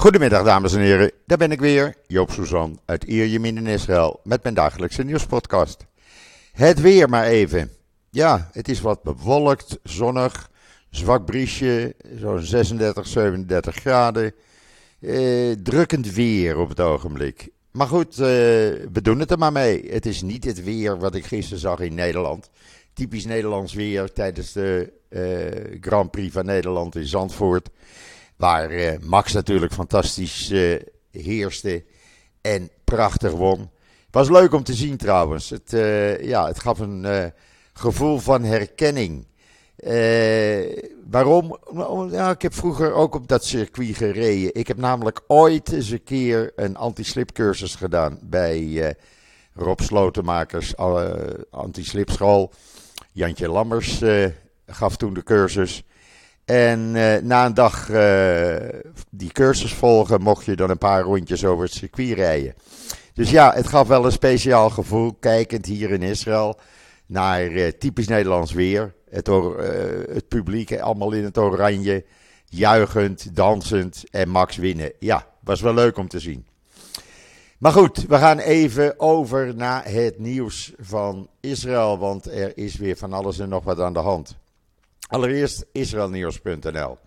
Goedemiddag dames en heren, daar ben ik weer, Joop Suzan uit Ierjemien in Israël met mijn dagelijkse nieuwspodcast. Het weer maar even. Ja, het is wat bewolkt, zonnig, zwak briesje, zo'n 36, 37 graden. Eh, drukkend weer op het ogenblik. Maar goed, eh, we doen het er maar mee. Het is niet het weer wat ik gisteren zag in Nederland. Typisch Nederlands weer tijdens de eh, Grand Prix van Nederland in Zandvoort. Waar eh, Max natuurlijk fantastisch eh, heerste en prachtig won. Was leuk om te zien trouwens. Het, eh, ja, het gaf een gevoel van herkenning. Waarom? Nou, ik heb vroeger ook op dat circuit gereden. Ik heb namelijk ooit eens een keer een anti-slipcursus gedaan bij Rob Slotenmakers anti-slipschool. Jantje Lammers gaf toen de cursus. En eh, na een dag eh, die cursus volgen, mocht je dan een paar rondjes over het circuit rijden. Dus ja, het gaf wel een speciaal gevoel, kijkend hier in Israël, naar eh, typisch Nederlands weer. Het, het publiek allemaal in het oranje, juichend, dansend en Max winnen. Ja, was wel leuk om te zien. Maar goed, we gaan even over naar het nieuws van Israël, want er is weer van alles en nog wat aan de hand. Allereerst Israelnieuws.nl.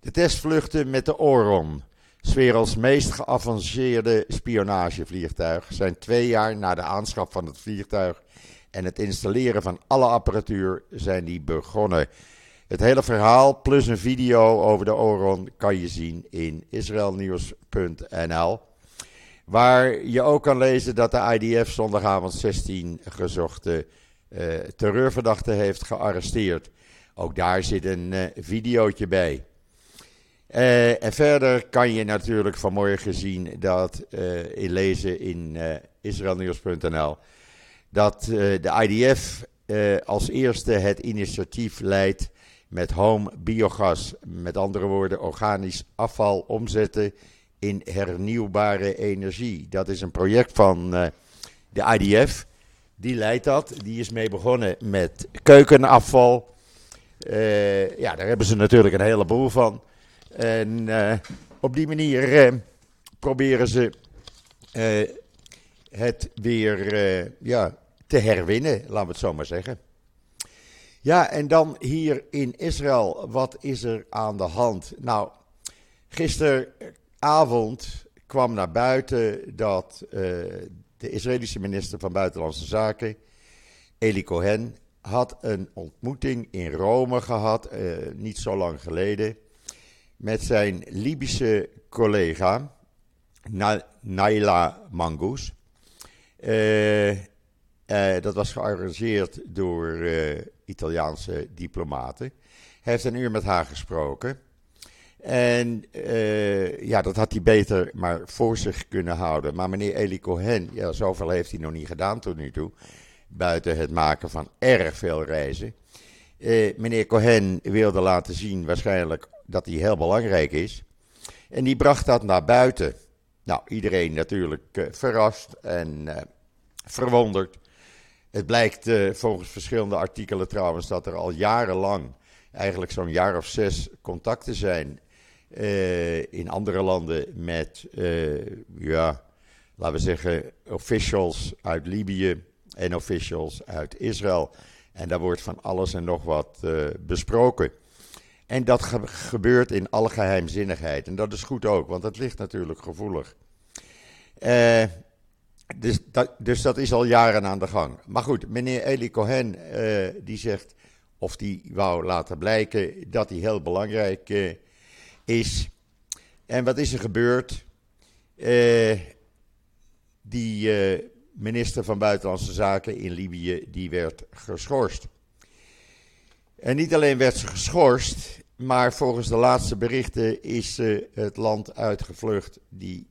De testvluchten met de Oron, 's werelds meest geavanceerde spionagevliegtuig, zijn twee jaar na de aanschaf van het vliegtuig en het installeren van alle apparatuur zijn die begonnen. Het hele verhaal plus een video over de Oron kan je zien in israelnieuws.nl. Waar je ook kan lezen dat de IDF zondagavond 16 gezochte uh, terreurverdachten heeft gearresteerd. Ook daar zit een uh, videootje bij. Uh, en verder kan je natuurlijk vanmorgen zien dat, uh, in lezen in israelnieuws.nl, dat de IDF als eerste het initiatief leidt met home biogas. Met andere woorden, organisch afval omzetten in hernieuwbare energie. Dat is een project van de IDF. Die leidt dat. Die is mee begonnen met keukenafval. Uh, ja, daar hebben ze natuurlijk een heleboel van. En uh, op die manier uh, proberen ze het weer ja, te herwinnen, laten we het zo maar zeggen. Ja, en dan hier in Israël, wat is er aan de hand? Nou, gisteravond kwam naar buiten dat de Israëlische minister van Buitenlandse Zaken, Eli Cohen, had een ontmoeting in Rome gehad, uh, niet zo lang geleden, met zijn Libische collega Na Naila Mangous. Uh, uh, dat was gearrangeerd door Italiaanse diplomaten. Hij heeft een uur met haar gesproken. En ja, dat had hij beter maar voor zich kunnen houden. Maar meneer Eli Cohen, ja, zoveel heeft hij nog niet gedaan tot nu toe buiten het maken van erg veel reizen. Uh, meneer Cohen wilde laten zien waarschijnlijk dat hij heel belangrijk is. En die bracht dat naar buiten. Nou, iedereen natuurlijk uh, verrast en uh, verwonderd. Het blijkt volgens verschillende artikelen trouwens dat er al jarenlang, eigenlijk zo'n jaar of zes, contacten zijn in andere landen met, ja, laten we zeggen, officials uit Libië, en officials uit Israël. En daar wordt van alles en nog wat uh, besproken. En dat ge gebeurt in alle geheimzinnigheid. En dat is goed ook, want dat ligt natuurlijk gevoelig. Uh, dus, dat, dus dat is al jaren aan de gang. Maar goed, meneer Eli Cohen uh, die zegt, of die wou laten blijken, dat hij heel belangrijk is. En wat is er gebeurd? die minister van Buitenlandse Zaken in Libië, die werd geschorst. En niet alleen werd ze geschorst, maar volgens de laatste berichten is ze het land uitgevlucht. Die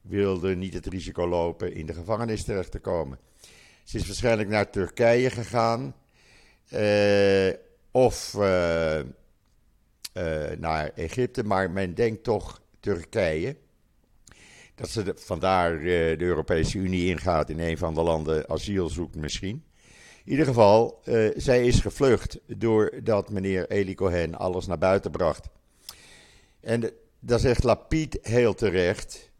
wilde niet het risico lopen in de gevangenis terecht te komen. Ze is waarschijnlijk naar Turkije gegaan. Uh, of uh, uh, naar Egypte, maar men denkt toch Turkije dat ze vandaar uh, de Europese Unie ingaat in een van de landen asiel zoekt misschien. In ieder geval, uh, zij is gevlucht doordat meneer Eli Cohen alles naar buiten bracht. En daar zegt Lapid heel terecht,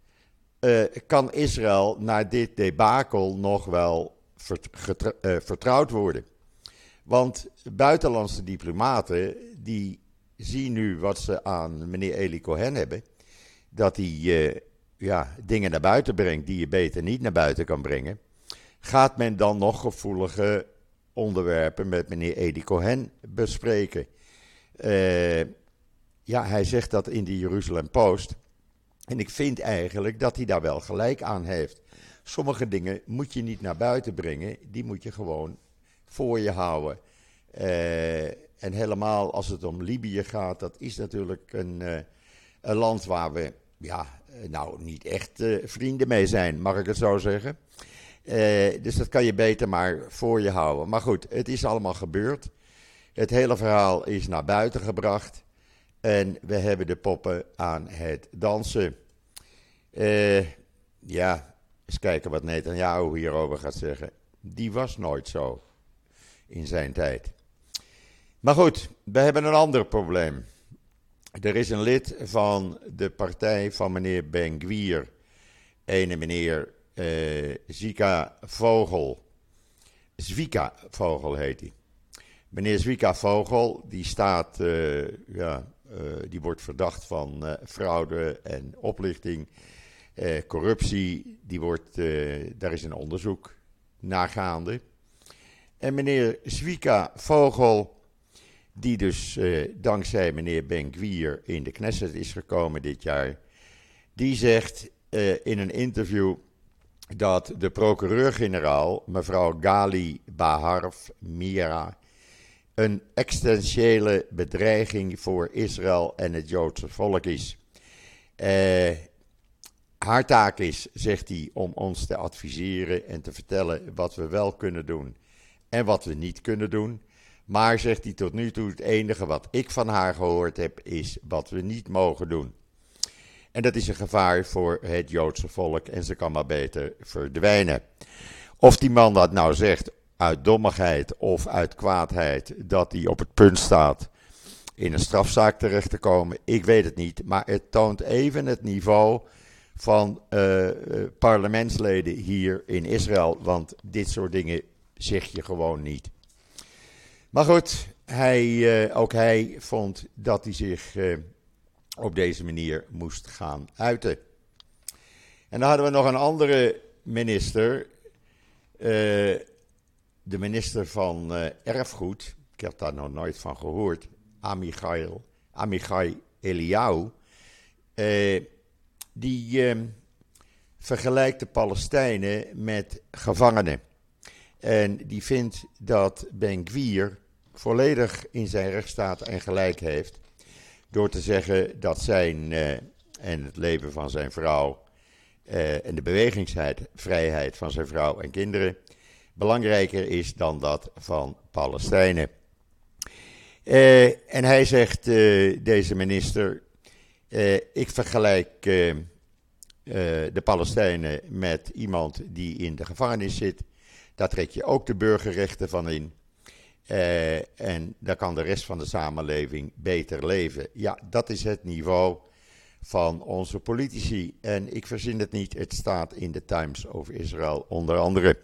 uh, kan Israël na dit debakel nog wel vertrouwd worden? Want buitenlandse diplomaten die zien nu wat ze aan meneer Eli Cohen hebben. Dat hij ja, dingen naar buiten brengt die je beter niet naar buiten kan brengen. Gaat men dan nog gevoelige onderwerpen met meneer Eli Cohen bespreken? Uh, ja, hij zegt dat in de Jeruzalem Post. En ik vind eigenlijk dat hij daar wel gelijk aan heeft. Sommige dingen moet je niet naar buiten brengen, die moet je gewoon voor je houden. Uh, en helemaal als het om Libië gaat, dat is natuurlijk een, uh, een land waar we, ja, nou niet echt uh, vrienden mee zijn, mag ik het zo zeggen. dus dat kan je beter maar voor je houden. Maar goed, het is allemaal gebeurd. Het hele verhaal is naar buiten gebracht. En we hebben de poppen aan het dansen. ja, eens kijken wat Netanyahu hierover gaat zeggen. Die was nooit zo in zijn tijd. Maar goed, we hebben een ander probleem. Er is een lid van de partij van meneer Ben Gwier, ene meneer uh, Zika Vogel. Zwika Vogel heet hij. Meneer Zwika Vogel, die staat, uh, ja, uh, die wordt verdacht van fraude en oplichting, corruptie. Die wordt, daar is een onderzoek naar gaande. En meneer Zwika Vogel, die dus eh, dankzij meneer Ben-Gvir in de Knesset is gekomen dit jaar, die zegt eh, in een interview dat de procureur-generaal, mevrouw Gali Baharf Mira, een existentiële bedreiging voor Israël en het Joodse volk is. Uh, haar taak is, zegt hij, om ons te adviseren en te vertellen wat we wel kunnen doen en wat we niet kunnen doen. Maar zegt hij tot nu toe: het enige wat ik van haar gehoord heb, is wat we niet mogen doen. En dat is een gevaar voor het Joodse volk en ze kan maar beter verdwijnen. Of die man dat nou zegt uit dommigheid of uit kwaadheid, dat hij op het punt staat in een strafzaak terecht te komen, ik weet het niet. Maar het toont even het niveau van uh, parlementsleden hier in Israël. Want dit soort dingen zeg je gewoon niet. Maar goed, hij, uh, ook hij vond dat hij zich uh, op deze manier moest gaan uiten. En dan hadden we nog een andere minister, uh, de minister van Erfgoed. Ik heb daar nog nooit van gehoord. Amichai, Amichai Eliyahu. die vergelijkt de Palestijnen met gevangenen. En die vindt dat Ben Gwier volledig in zijn recht staat en gelijk heeft. Door te zeggen dat zijn uh, en het leven van zijn vrouw uh, en de bewegingsvrijheid van zijn vrouw en kinderen belangrijker is dan dat van Palestijnen. Uh, en hij zegt, deze minister, ik vergelijk de Palestijnen met iemand die in de gevangenis zit daar trek je ook de burgerrechten van in. Uh, en daar kan de rest van de samenleving beter leven. Ja, dat is het niveau van onze politici. En ik verzin het niet, het staat in de Times of Israel onder andere.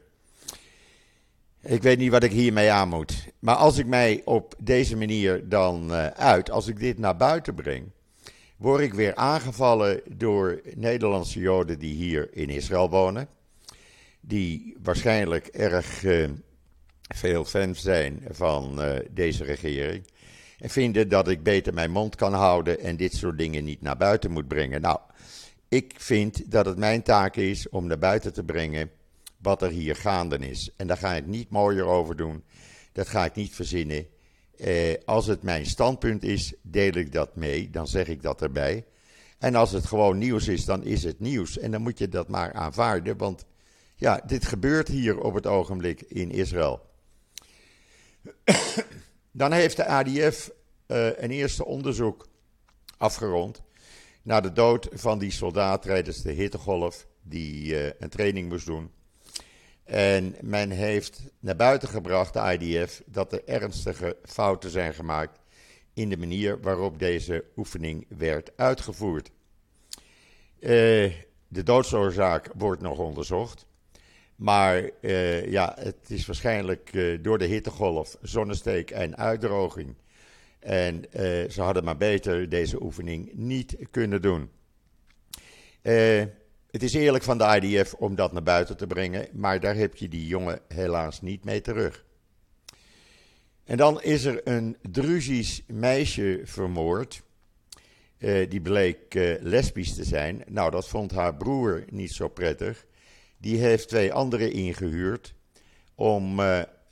Ik weet niet wat ik hiermee aan moet. Maar als ik mij op deze manier dan uh, uit, als ik dit naar buiten breng, word ik weer aangevallen door Nederlandse Joden die hier in Israël wonen die waarschijnlijk erg uh, veel fans zijn van uh, deze regering. En vinden dat ik beter mijn mond kan houden en dit soort dingen niet naar buiten moet brengen. Nou, ik vind dat het mijn taak is om naar buiten te brengen wat er hier gaande is. En daar ga ik niet mooier over doen. Dat ga ik niet verzinnen. Eh, als het mijn standpunt is, deel ik dat mee. Dan zeg ik dat erbij. En als het gewoon nieuws is, dan is het nieuws. En dan moet je dat maar aanvaarden. Want ja, dit gebeurt hier op het ogenblik in Israël. Dan heeft de ADF eh, een eerste onderzoek afgerond naar de dood van die soldaat tijdens de hittegolf die uh, een training moest doen. En men heeft naar buiten gebracht, de IDF, dat er ernstige fouten zijn gemaakt in de manier waarop deze oefening werd uitgevoerd. de doodsoorzaak wordt nog onderzocht. Maar ja, het is waarschijnlijk door de hittegolf, zonnesteek en uitdroging en uh, ze hadden maar beter deze oefening niet kunnen doen. Het is eerlijk van de IDF om dat naar buiten te brengen, maar daar heb je die jongen helaas niet mee terug. En dan is er een Druzisch meisje vermoord. Die bleek lesbisch te zijn. Nou, dat vond haar broer niet zo prettig. Die heeft twee anderen ingehuurd om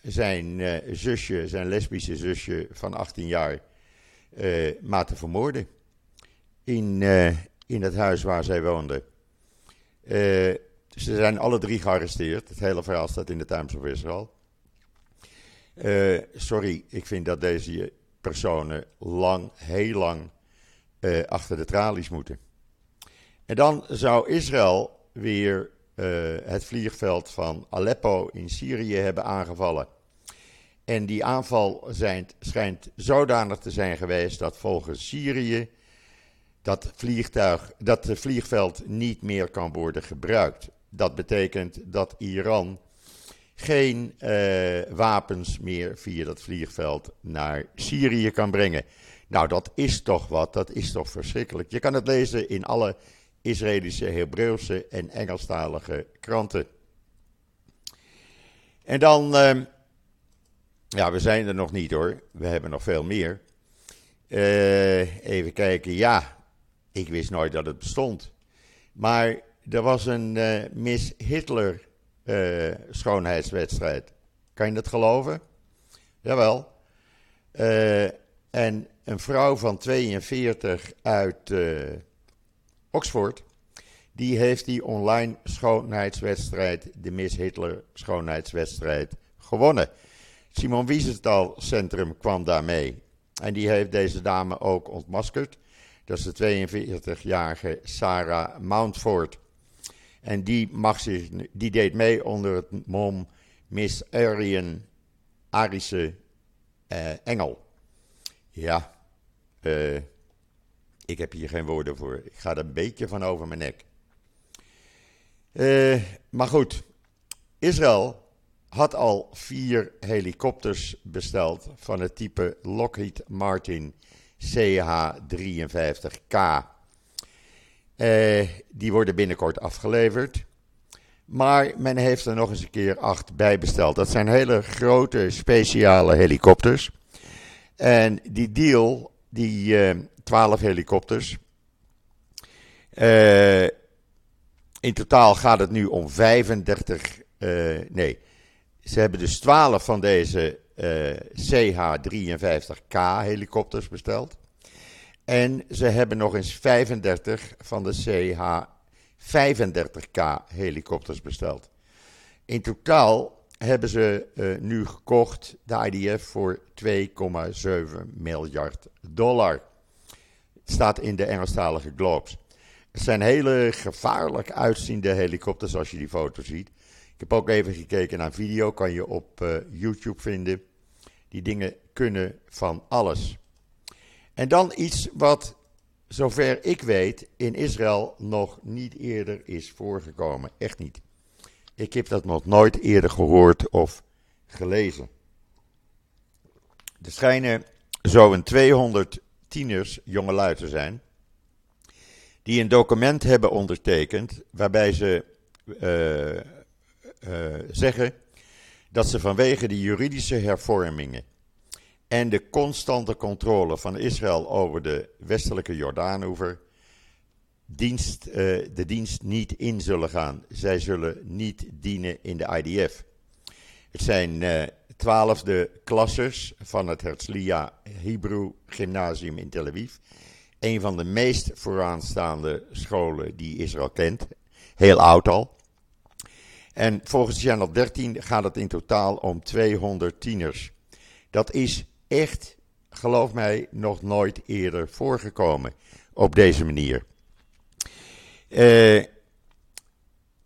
zijn uh, zusje, zijn lesbische zusje van 18 jaar, uh, maar te vermoorden. In, in het huis waar zij woonde. ze zijn alle drie gearresteerd. Het hele verhaal staat in de Times of Israel. sorry, ik vind dat deze personen lang, heel lang achter de tralies moeten. En dan zou Israël weer het vliegveld van Aleppo in Syrië hebben aangevallen. En die aanval schijnt zodanig te zijn geweest dat volgens Syrië dat, vliegtuig, dat het vliegveld niet meer kan worden gebruikt. Dat betekent dat Iran geen uh, wapens meer via dat vliegveld naar Syrië kan brengen. Nou, dat is toch wat, dat is toch verschrikkelijk. Je kan het lezen in alle Israëlische, Hebreeuwse en Engelstalige kranten. En dan, uh, ja, we zijn er nog niet hoor, we hebben nog veel meer. Uh, even kijken, ja, ik wist nooit dat het bestond. Maar er was een uh, Miss Hitler schoonheidswedstrijd. Kan je dat geloven? Jawel. en een vrouw van 42 uit Oxford, die heeft die online schoonheidswedstrijd, de Miss Hitler schoonheidswedstrijd, gewonnen. Simon Wiesenthal Centrum kwam daarmee. En die heeft deze dame ook ontmaskerd. Dat is de 42-jarige Sarah Mountford. En die, mag zich, die deed mee onder het mom Miss Aryan Arische uh, Engel. Ja, uh, ik heb hier geen woorden voor. Ik ga er een beetje van over mijn nek. Uh, maar goed, Israël had al vier helikopters besteld van het type Lockheed Martin CH-53K. Uh, die worden binnenkort afgeleverd. Maar men heeft er nog eens een keer acht bij besteld. Dat zijn hele grote speciale helikopters. En die deal, die, uh, 12 helikopters. Uh, in totaal gaat het nu om 35. Uh, eh, nee, ze hebben dus 12 van deze eh, CH-53K helikopters besteld. En ze hebben nog eens 35 van de CH-35K helikopters besteld. In totaal hebben ze nu gekocht, de IDF, voor 2,7 miljard dollar staat in de Engelstalige Globes. Het zijn hele gevaarlijk uitziende helikopters als je die foto ziet. Ik heb ook even gekeken naar video, kan je op uh, YouTube vinden. Die dingen kunnen van alles. En dan iets wat, zover ik weet, in Israël nog niet eerder is voorgekomen. Echt niet. Ik heb dat nog nooit eerder gehoord of gelezen. Er schijnen zo'n 200 tieners, jongelui te zijn, die een document hebben ondertekend waarbij ze uh, uh, zeggen dat ze vanwege de juridische hervormingen en de constante controle van Israël over de westelijke Jordaanoever dienst, uh, de dienst niet in zullen gaan. Zij zullen niet dienen in de IDF. Het zijn twaalfde klassers van het Herzliya Hebrew Gymnasium in Tel Aviv. Een van de meest vooraanstaande scholen die Israël kent. Heel oud al. En volgens Channel 13 gaat het in totaal om 200 tieners. Dat is echt, geloof mij, nog nooit eerder voorgekomen op deze manier. Uh,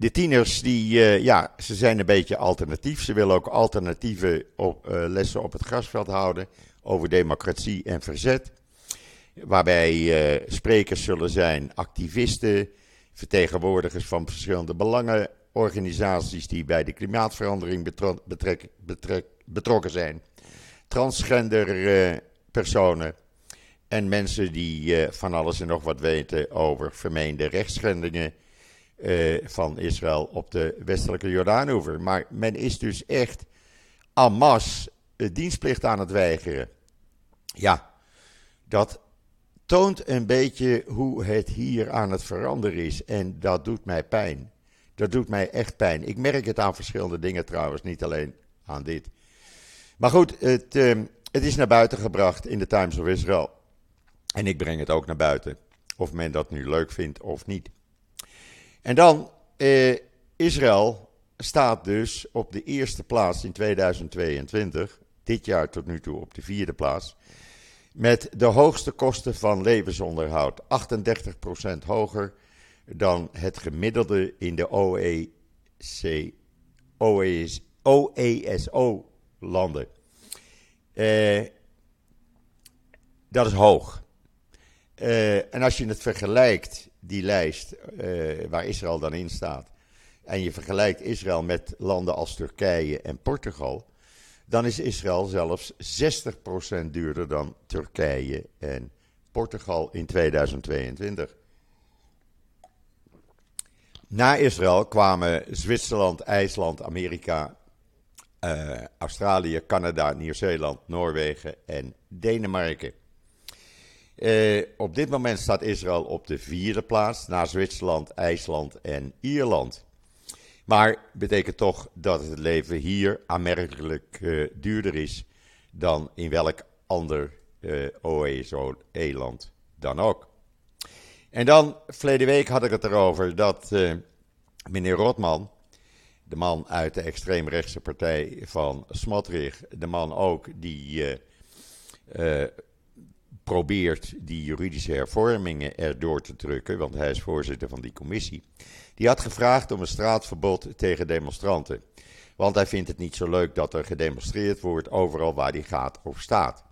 de tieners, die, uh, ja, ze zijn een beetje alternatief. Ze willen ook alternatieve uh, lessen op het grasveld houden. over democratie en verzet. Waarbij uh, sprekers zullen zijn activisten, vertegenwoordigers van verschillende belangenorganisaties die bij de klimaatverandering betrokken zijn, transgender personen en mensen die van alles en nog wat weten over vermeende rechtsschendingen van Israël op de westelijke Jordaanoever. Maar men is dus echt masse dienstplicht aan het weigeren. Ja, dat toont een beetje hoe het hier aan het veranderen is. En dat doet mij pijn. Dat doet mij echt pijn. Ik merk het aan verschillende dingen trouwens, niet alleen aan dit. Maar goed, het, ehm, het is naar buiten gebracht in de Times of Israel. En ik breng het ook naar buiten. Of men dat nu leuk vindt of niet. En dan, eh, Israël staat dus op de eerste plaats in 2022. Dit jaar tot nu toe op de vierde plaats. Met de hoogste kosten van levensonderhoud. 38% hoger dan het gemiddelde in de OEC, OESO-landen. E eh, dat is hoog. Eh, en als je het vergelijkt, die lijst eh, waar Israël dan in staat, en je vergelijkt Israël met landen als Turkije en Portugal, dan is Israël zelfs 60% duurder dan Turkije en Portugal in 2022. Na Israël kwamen Zwitserland, IJsland, Amerika, uh, Australië, Canada, Nieuw-Zeeland, Noorwegen en Denemarken. Uh, op dit moment staat Israël op de vierde plaats na Zwitserland, IJsland en Ierland. Maar betekent toch dat het leven hier aanmerkelijk uh, duurder is dan in welk ander eh, OESO-land dan ook. En dan, verleden week had ik het erover dat uh, meneer Rotman, de man uit de extreemrechtse partij van Smotrich, de man ook die probeert die juridische hervormingen erdoor te drukken, want hij is voorzitter van die commissie. Die had gevraagd om een straatverbod tegen demonstranten. Want hij vindt het niet zo leuk dat er gedemonstreerd wordt overal waar hij gaat of staat.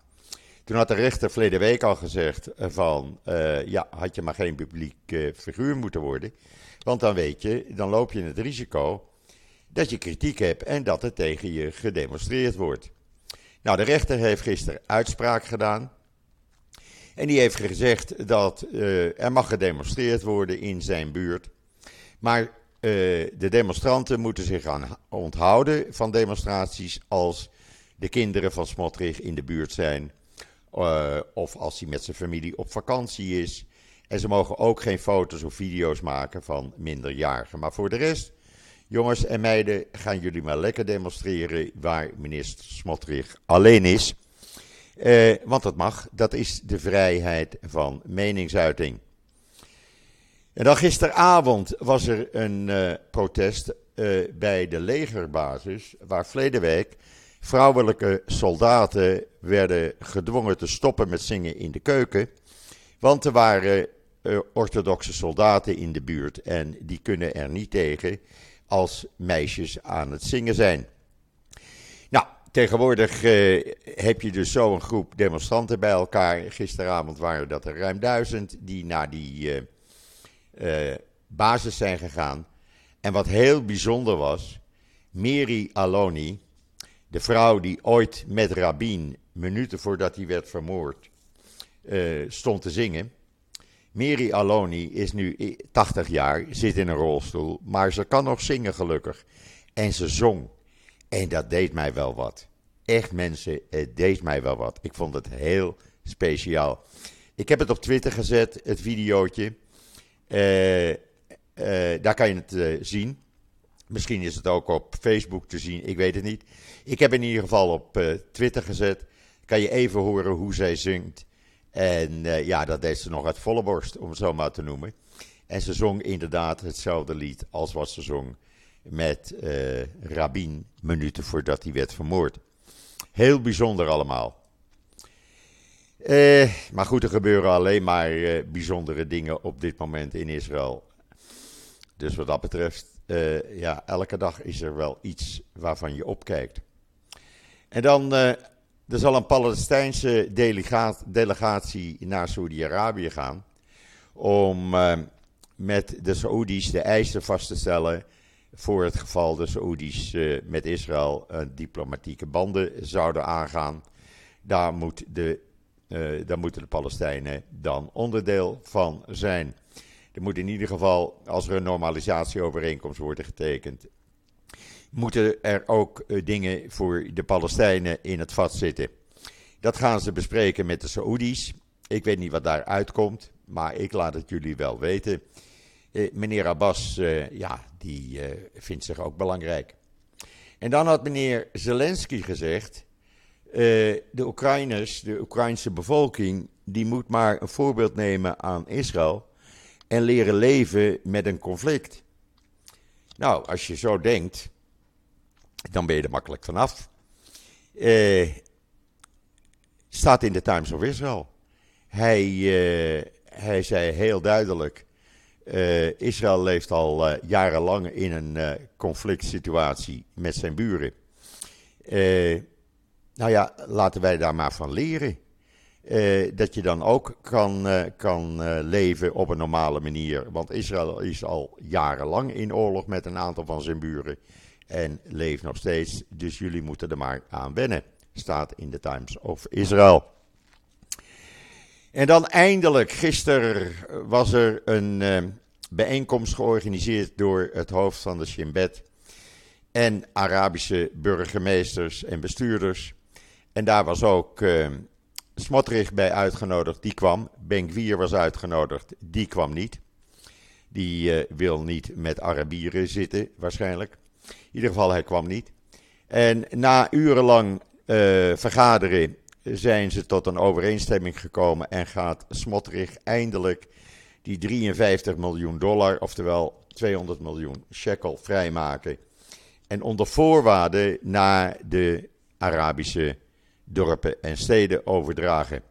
Toen had de rechter verleden week al gezegd van, uh, ja, had je maar geen publiek uh, figuur moeten worden. Want dan weet je, dan loop je het risico dat je kritiek hebt en dat er tegen je gedemonstreerd wordt. Nou, de rechter heeft gisteren uitspraak gedaan. En die heeft gezegd dat uh, er mag gedemonstreerd worden in zijn buurt. Maar uh, de demonstranten moeten zich aan onthouden van demonstraties als de kinderen van Smotrich in de buurt zijn. Uh, of als hij met zijn familie op vakantie is. En ze mogen ook geen foto's of video's maken van minderjarigen. Maar voor de rest, jongens en meiden, gaan jullie maar lekker demonstreren waar minister Smotrich alleen is. Uh, want dat mag, dat is de vrijheid van meningsuiting. En dan gisteravond was er een uh, protest uh, bij de legerbasis, waar verleden week vrouwelijke soldaten werden gedwongen te stoppen met zingen in de keuken. Want er waren orthodoxe soldaten in de buurt en die kunnen er niet tegen als meisjes aan het zingen zijn. Tegenwoordig heb je dus zo een groep demonstranten bij elkaar. Gisteravond waren dat er ruim duizend die naar die uh, basis zijn gegaan. En wat heel bijzonder was, Mary Aloni, de vrouw die ooit met Rabin, minuten voordat hij werd vermoord, stond te zingen. Mary Aloni is nu 80 jaar, zit in een rolstoel, maar ze kan nog zingen gelukkig. En ze zong. En dat deed mij wel wat. Echt mensen, het deed mij wel wat. Ik vond het heel speciaal. Ik heb het op Twitter gezet, het videootje. Uh, daar kan je het uh, zien. Misschien is het ook op Facebook te zien, ik weet het niet. Ik heb in ieder geval op Twitter gezet. Kan je even horen hoe zij zingt. En ja, dat deed ze nog uit volle borst, om het zo maar te noemen. En ze zong inderdaad hetzelfde lied als wat ze zong met Rabin minuten voordat hij werd vermoord. Heel bijzonder allemaal. Eh, maar goed, er gebeuren alleen maar eh, bijzondere dingen op dit moment in Israël. Dus wat dat betreft, ja, elke dag is er wel iets waarvan je opkijkt. En dan, Er zal een Palestijnse delegatie naar Saudi-Arabië gaan om uh, met de Saoedi's de eisen vast te stellen voor het geval de Saoedi's uh, met Israël uh, diplomatieke banden zouden aangaan. Daar, moet de, daar moeten de Palestijnen dan onderdeel van zijn. Er moet in ieder geval, als er een normalisatieovereenkomst wordt getekend, moeten er ook dingen voor de Palestijnen in het vat zitten. Dat gaan ze bespreken met de Saoedi's. Ik weet niet wat daar uitkomt, maar ik laat het jullie wel weten. Eh, meneer Abbas, eh, ja, die eh, vindt zich ook belangrijk. En dan had meneer Zelensky gezegd: de Oekraïners, de Oekraïnse bevolking, die moet maar een voorbeeld nemen aan Israël en leren leven met een conflict. Nou, als je zo denkt, dan ben je er makkelijk vanaf. Staat in de Times of Israel. Hij, hij zei heel duidelijk: uh, Israël leeft al uh, jarenlang in een conflict situatie met zijn buren. nou ja, laten wij daar maar van leren. dat je dan ook kan, kan leven op een normale manier. Want Israël is al jarenlang in oorlog met een aantal van zijn buren. En leeft nog steeds. Dus jullie moeten er maar aan wennen. Staat in de Times of Israel. En dan eindelijk, gisteren was er een uh, bijeenkomst georganiseerd door het hoofd van de Shin Bet en Arabische burgemeesters en bestuurders. En daar was ook uh, Smotrich bij uitgenodigd, die kwam. Benkwier was uitgenodigd, die kwam niet. Die uh, wil niet met Arabieren zitten, waarschijnlijk. In ieder geval, hij kwam niet. En na urenlang vergaderen zijn ze tot een overeenstemming gekomen en gaat Smotrich eindelijk die 53 miljoen dollar, oftewel 200 miljoen shekel, vrijmaken. En onder voorwaarden naar de Arabische dorpen en steden overdragen.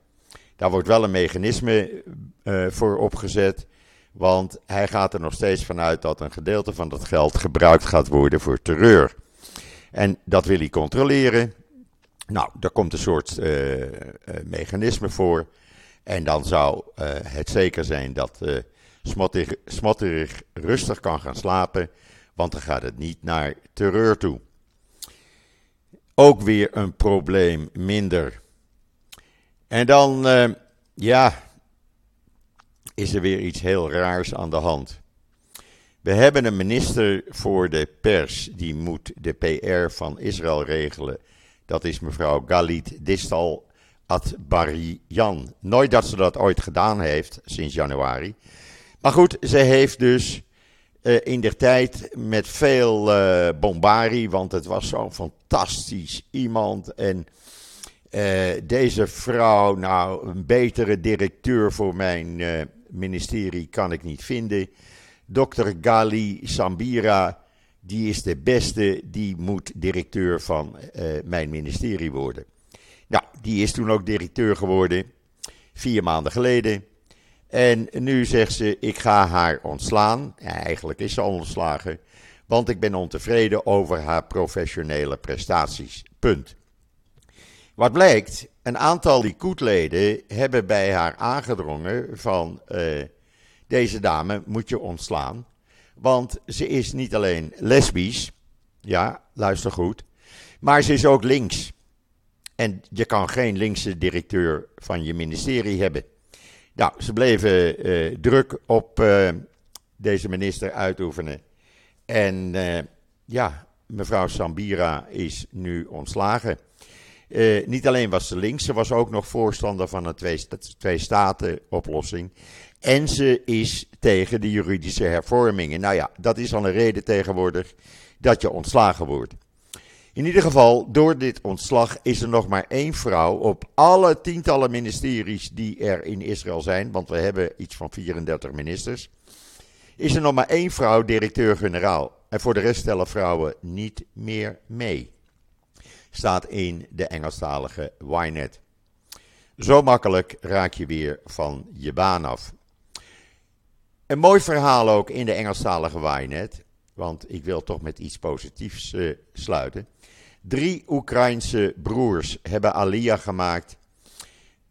Daar wordt wel een mechanisme uh, voor opgezet, want hij gaat er nog steeds vanuit dat een gedeelte van dat geld gebruikt gaat worden voor terreur. En dat wil hij controleren. Nou, daar komt een soort uh, uh, mechanisme voor. En dan zou uh, het zeker zijn dat Smotterig, Smotterig rustig kan gaan slapen, want dan gaat het niet naar terreur toe. Ook weer een probleem minder. En dan, ja, is er weer iets heel raars aan de hand. We hebben een minister voor de pers, die moet de PR van Israël regelen dat is mevrouw Galit Distal Atbarian. Nooit dat ze dat ooit gedaan heeft sinds januari. Maar goed, ze heeft dus uh, in der tijd met veel uh, bombarie, want het was zo'n fantastisch iemand. En uh, deze vrouw, nou, een betere directeur voor mijn ministerie kan ik niet vinden. Dr. Gali Sambira die is de beste, die moet directeur van mijn ministerie worden. Nou, die is toen ook directeur geworden, vier maanden geleden. En nu zegt ze, ik ga haar ontslaan. Eigenlijk is ze ontslagen, want ik ben ontevreden over haar professionele prestaties. Punt. Wat blijkt, een aantal Likud-leden hebben bij haar aangedrongen van uh, deze dame moet je ontslaan. Want ze is niet alleen lesbisch, ja, luister goed, maar ze is ook links. En je kan geen linkse directeur van je ministerie hebben. Nou, ze bleven uh, druk op uh, deze minister uitoefenen. En uh, ja, mevrouw Sambira is nu ontslagen. niet alleen was ze links, ze was ook nog voorstander van een twee-staten-oplossing. En ze is tegen de juridische hervormingen. Nou ja, dat is al een reden tegenwoordig dat je ontslagen wordt. In ieder geval, door dit ontslag is er nog maar één vrouw op alle tientallen ministeries die er in Israël zijn, want we hebben iets van 34 ministers, is er nog maar één vrouw directeur-generaal. En voor de rest stellen vrouwen niet meer mee. Staat in de Engelstalige Ynet. Zo makkelijk raak je weer van je baan af. Een mooi verhaal ook in de Engelstalige Ynet. Want ik wil toch met iets positiefs uh, sluiten. Drie Oekraïnse broers hebben Aliyah gemaakt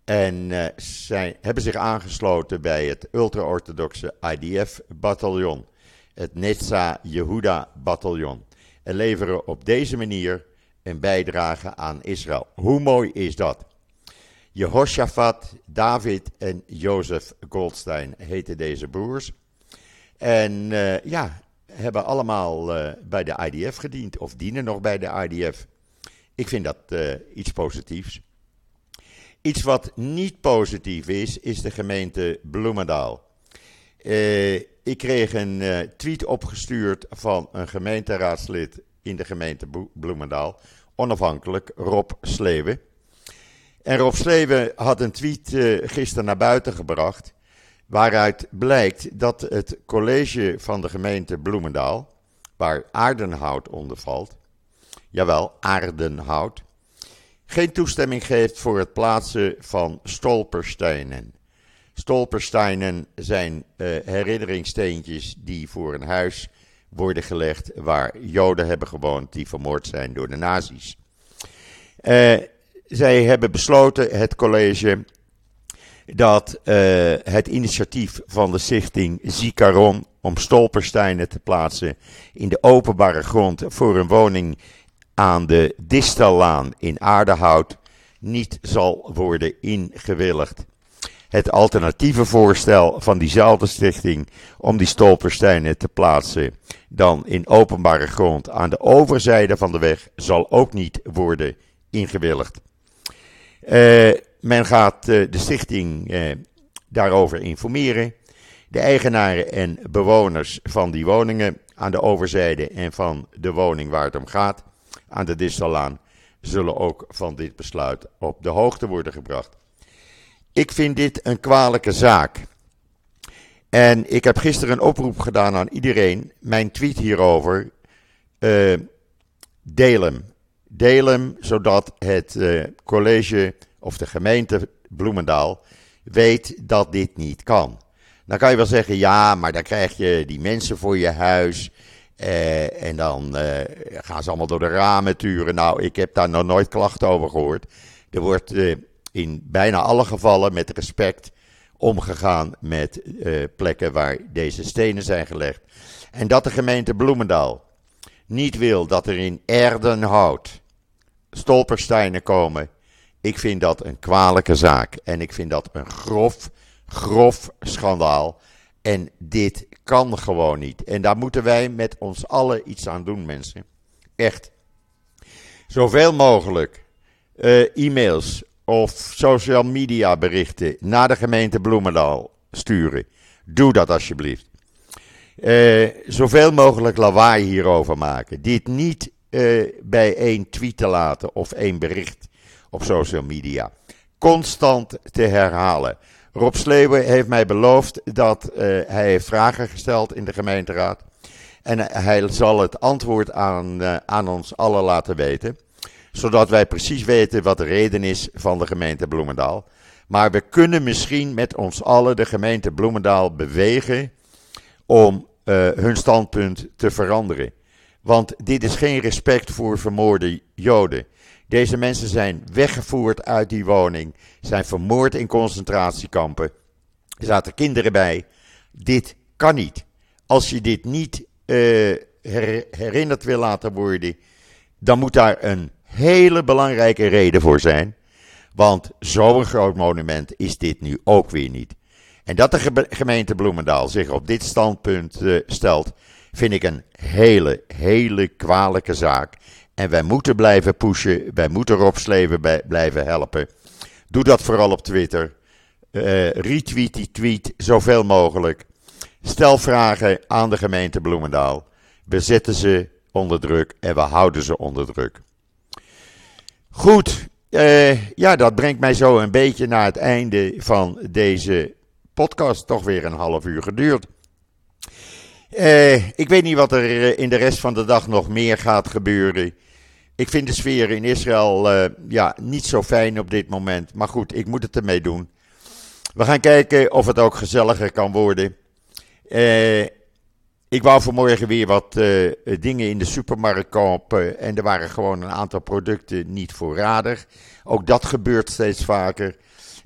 en uh, zijn, hebben zich aangesloten bij het ultra-orthodoxe IDF-bataljon, het Netza Yehuda-bataljon, en leveren op deze manier een bijdrage aan Israël. Hoe mooi is dat? Jehoshaphat, David en Jozef Goldstein heten deze broers. En uh, ja, hebben allemaal uh, bij de IDF gediend of dienen nog bij de IDF. Ik vind dat uh, iets positiefs. Iets wat niet positief is, is de gemeente Bloemendaal. ik kreeg een tweet opgestuurd van een gemeenteraadslid in de gemeente Bloemendaal, onafhankelijk, Rob Sleeuwen. En Rob Sleeuwen had een tweet gisteren naar buiten gebracht. Waaruit blijkt dat het college van de gemeente Bloemendaal, waar Aardenhout onder valt, jawel, Aardenhout, geen toestemming geeft voor het plaatsen van stolpersteinen. Stolpersteinen zijn uh, herinneringssteentjes die voor een huis worden gelegd waar Joden hebben gewoond die vermoord zijn door de nazi's. Uh, zij hebben besloten, het college, dat uh, het initiatief van de stichting Zikaron om stolpersteinen te plaatsen in de openbare grond voor een woning aan de Distallaan in Aardehout niet zal worden ingewilligd. Het alternatieve voorstel van diezelfde stichting om die stolpersteinen te plaatsen dan in openbare grond aan de overzijde van de weg zal ook niet worden ingewilligd. Uh, men gaat uh, de stichting uh, daarover informeren. De eigenaren en bewoners van die woningen aan de overzijde en van de woning waar het om gaat, aan de Distallaan, zullen ook van dit besluit op de hoogte worden gebracht. Ik vind dit een kwalijke zaak. En ik heb gisteren een oproep gedaan aan iedereen. Mijn tweet hierover. Uh, deel hem. Zodat het college of de gemeente Bloemendaal weet dat dit niet kan. Dan kan je wel zeggen, ja, maar dan krijg je die mensen voor je huis. Uh, en dan uh, gaan ze allemaal door de ramen turen. Nou, ik heb daar nog nooit klachten over gehoord. Er wordt uh, in bijna alle gevallen met respect omgegaan met plekken waar deze stenen zijn gelegd. En dat de gemeente Bloemendaal niet wil dat er in Erdenhout stolpersteinen komen. Ik vind dat een kwalijke zaak. En ik vind dat een grof, grof schandaal. En dit kan gewoon niet. En daar moeten wij met ons allen iets aan doen, mensen. Echt. Zoveel mogelijk uh, e-mails of social media berichten naar de gemeente Bloemendaal sturen. Doe dat alsjeblieft. Uh, zoveel mogelijk lawaai hierover maken. Dit niet uh, bij één tweet te laten of één bericht op social media. Constant te herhalen. Rob Sleeuwen heeft mij beloofd dat uh, hij heeft vragen gesteld in de gemeenteraad. En hij zal het antwoord aan, uh, aan ons allen laten weten. Zodat wij precies weten wat de reden is van de gemeente Bloemendaal. Maar we kunnen misschien met ons allen de gemeente Bloemendaal bewegen om uh, hun standpunt te veranderen. Want dit is geen respect voor vermoorde Joden. Deze mensen zijn weggevoerd uit die woning, zijn vermoord in concentratiekampen. Er zaten kinderen bij. Dit kan niet. Als je dit niet uh, herinnerd wil laten worden, dan moet daar een hele belangrijke reden voor zijn. Want zo'n groot monument is dit nu ook weer niet. En dat de gemeente Bloemendaal zich op dit standpunt uh, stelt, vind ik een hele, hele kwalijke zaak. En wij moeten blijven pushen. Wij moeten Rob Sleven blijven helpen. Doe dat vooral op Twitter. Uh, retweet die tweet zoveel mogelijk. Stel vragen aan de gemeente Bloemendaal. We zetten ze onder druk en we houden ze onder druk. Goed, uh, ja, dat brengt mij zo een beetje naar het einde van deze podcast. Toch weer een half uur geduurd. Uh, ik weet niet wat er in de rest van de dag nog meer gaat gebeuren. Ik vind de sfeer in Israël uh, ja, niet zo fijn op dit moment. Maar goed, ik moet het ermee doen. We gaan kijken of het ook gezelliger kan worden. Uh, ik wou vanmorgen weer wat uh, dingen in de supermarkt kopen. En er waren gewoon een aantal producten niet voorradig. Ook dat gebeurt steeds vaker.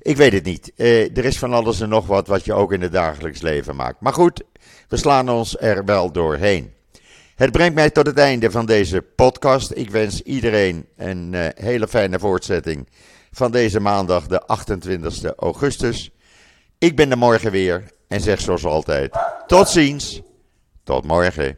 Ik weet het niet. Er is van alles en nog wat wat je ook in het dagelijks leven maakt. Maar goed, we slaan ons er wel doorheen. Het brengt mij tot het einde van deze podcast. Ik wens iedereen een uh, hele fijne voortzetting van deze maandag, de 28 augustus. Ik ben er morgen weer en zeg zoals altijd: tot ziens, tot morgen.